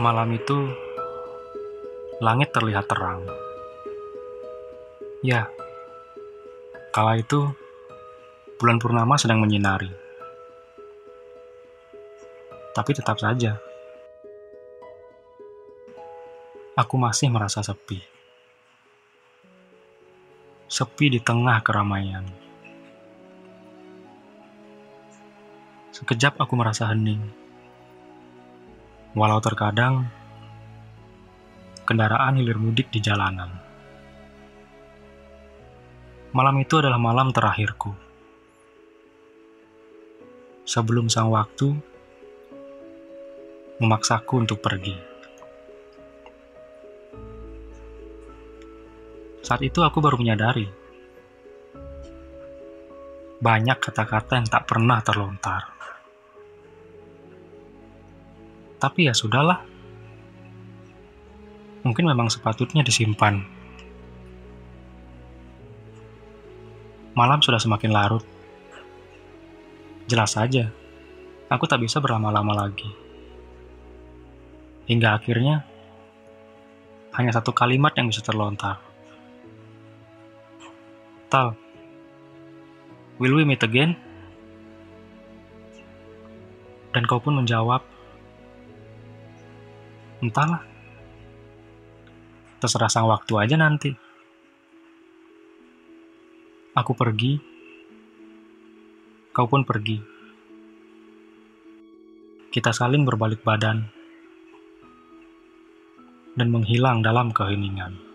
Malam itu, langit terlihat terang. Ya, kala itu bulan purnama sedang menyinari. Tapi tetap saja, aku masih merasa sepi. Sepi di tengah keramaian. Sekejap aku merasa hening. Walau terkadang kendaraan hilir mudik di jalanan. Malam itu adalah malam terakhirku. Sebelum sang waktu memaksaku untuk pergi. Saat itu aku baru menyadari banyak kata-kata yang tak pernah terlontar. Tapi ya sudahlah. Mungkin memang sepatutnya disimpan. Malam sudah semakin larut. Jelas saja, aku tak bisa berlama-lama lagi. Hingga akhirnya, hanya satu kalimat yang bisa terlontar. Tal, will we meet again? Dan kau pun menjawab, entahlah. Terserah sang waktu aja nanti. Aku pergi, kau pun pergi. Kita saling berbalik badan dan menghilang dalam keheningan.